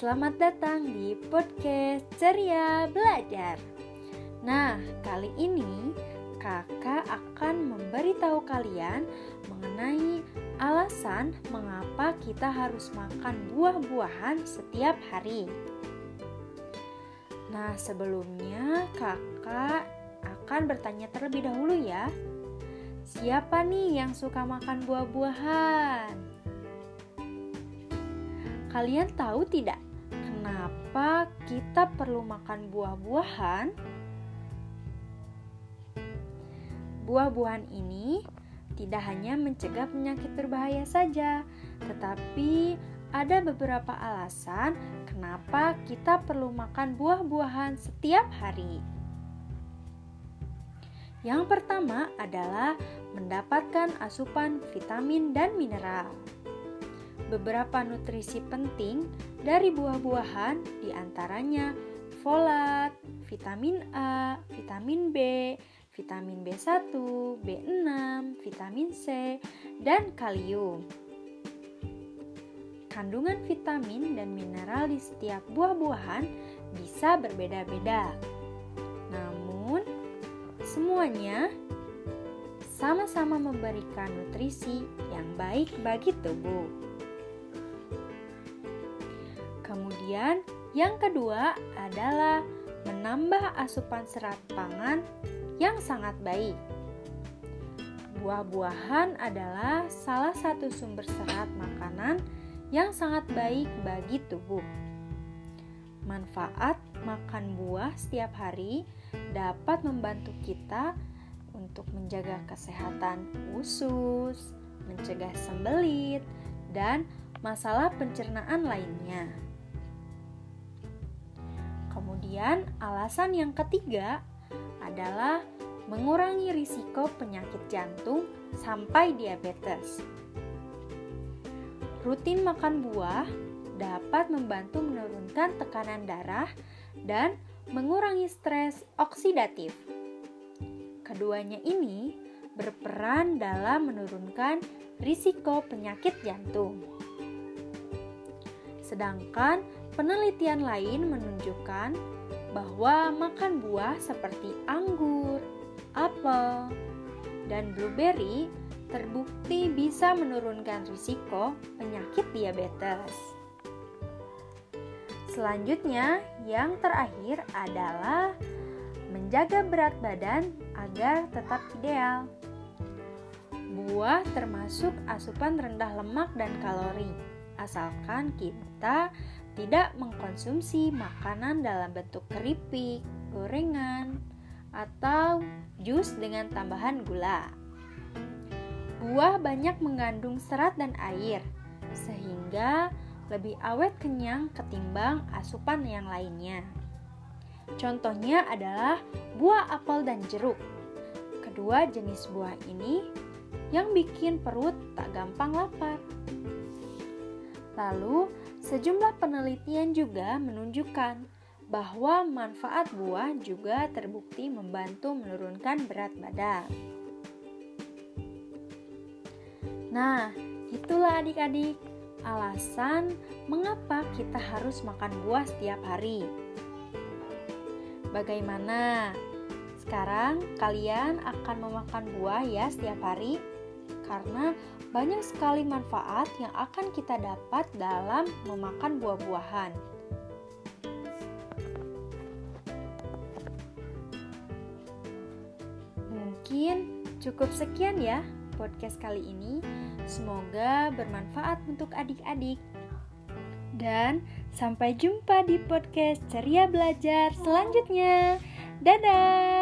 Selamat datang di podcast Ceria Belajar. Nah, kali ini kakak akan memberitahu kalian mengenai alasan mengapa kita harus makan buah-buahan setiap hari. Nah, sebelumnya kakak akan bertanya terlebih dahulu ya. Siapa nih yang suka makan buah-buahan? Kalian tahu tidak kenapa kita perlu makan buah-buahan? Buah-buahan ini tidak hanya mencegah penyakit berbahaya saja, tetapi ada beberapa alasan kenapa kita perlu makan buah-buahan setiap hari. Yang pertama adalah mendapatkan asupan vitamin dan mineral. Beberapa nutrisi penting dari buah-buahan di antaranya folat, vitamin A, vitamin B, vitamin B1, B6, vitamin C, dan kalium. Kandungan vitamin dan mineral di setiap buah-buahan bisa berbeda-beda. Namun, Semuanya sama-sama memberikan nutrisi yang baik bagi tubuh. Kemudian, yang kedua adalah menambah asupan serat pangan yang sangat baik. Buah-buahan adalah salah satu sumber serat makanan yang sangat baik bagi tubuh. Manfaat makan buah setiap hari dapat membantu kita untuk menjaga kesehatan usus, mencegah sembelit, dan masalah pencernaan lainnya. Kemudian, alasan yang ketiga adalah mengurangi risiko penyakit jantung sampai diabetes. Rutin makan buah dapat membantu menurunkan tekanan darah dan mengurangi stres oksidatif. Keduanya ini berperan dalam menurunkan risiko penyakit jantung. Sedangkan penelitian lain menunjukkan bahwa makan buah seperti anggur, apel, dan blueberry terbukti bisa menurunkan risiko penyakit diabetes. Selanjutnya, yang terakhir adalah menjaga berat badan agar tetap ideal. Buah termasuk asupan rendah lemak dan kalori, asalkan kita tidak mengkonsumsi makanan dalam bentuk keripik, gorengan, atau jus dengan tambahan gula. Buah banyak mengandung serat dan air, sehingga lebih awet kenyang ketimbang asupan yang lainnya. Contohnya adalah buah apel dan jeruk. Kedua jenis buah ini yang bikin perut tak gampang lapar. Lalu, sejumlah penelitian juga menunjukkan bahwa manfaat buah juga terbukti membantu menurunkan berat badan. Nah, itulah adik-adik alasan mengapa kita harus makan buah setiap hari. Bagaimana? Sekarang kalian akan memakan buah ya setiap hari karena banyak sekali manfaat yang akan kita dapat dalam memakan buah-buahan. Mungkin cukup sekian ya podcast kali ini. Semoga bermanfaat untuk adik-adik. Dan sampai jumpa di podcast Ceria Belajar selanjutnya. Dadah!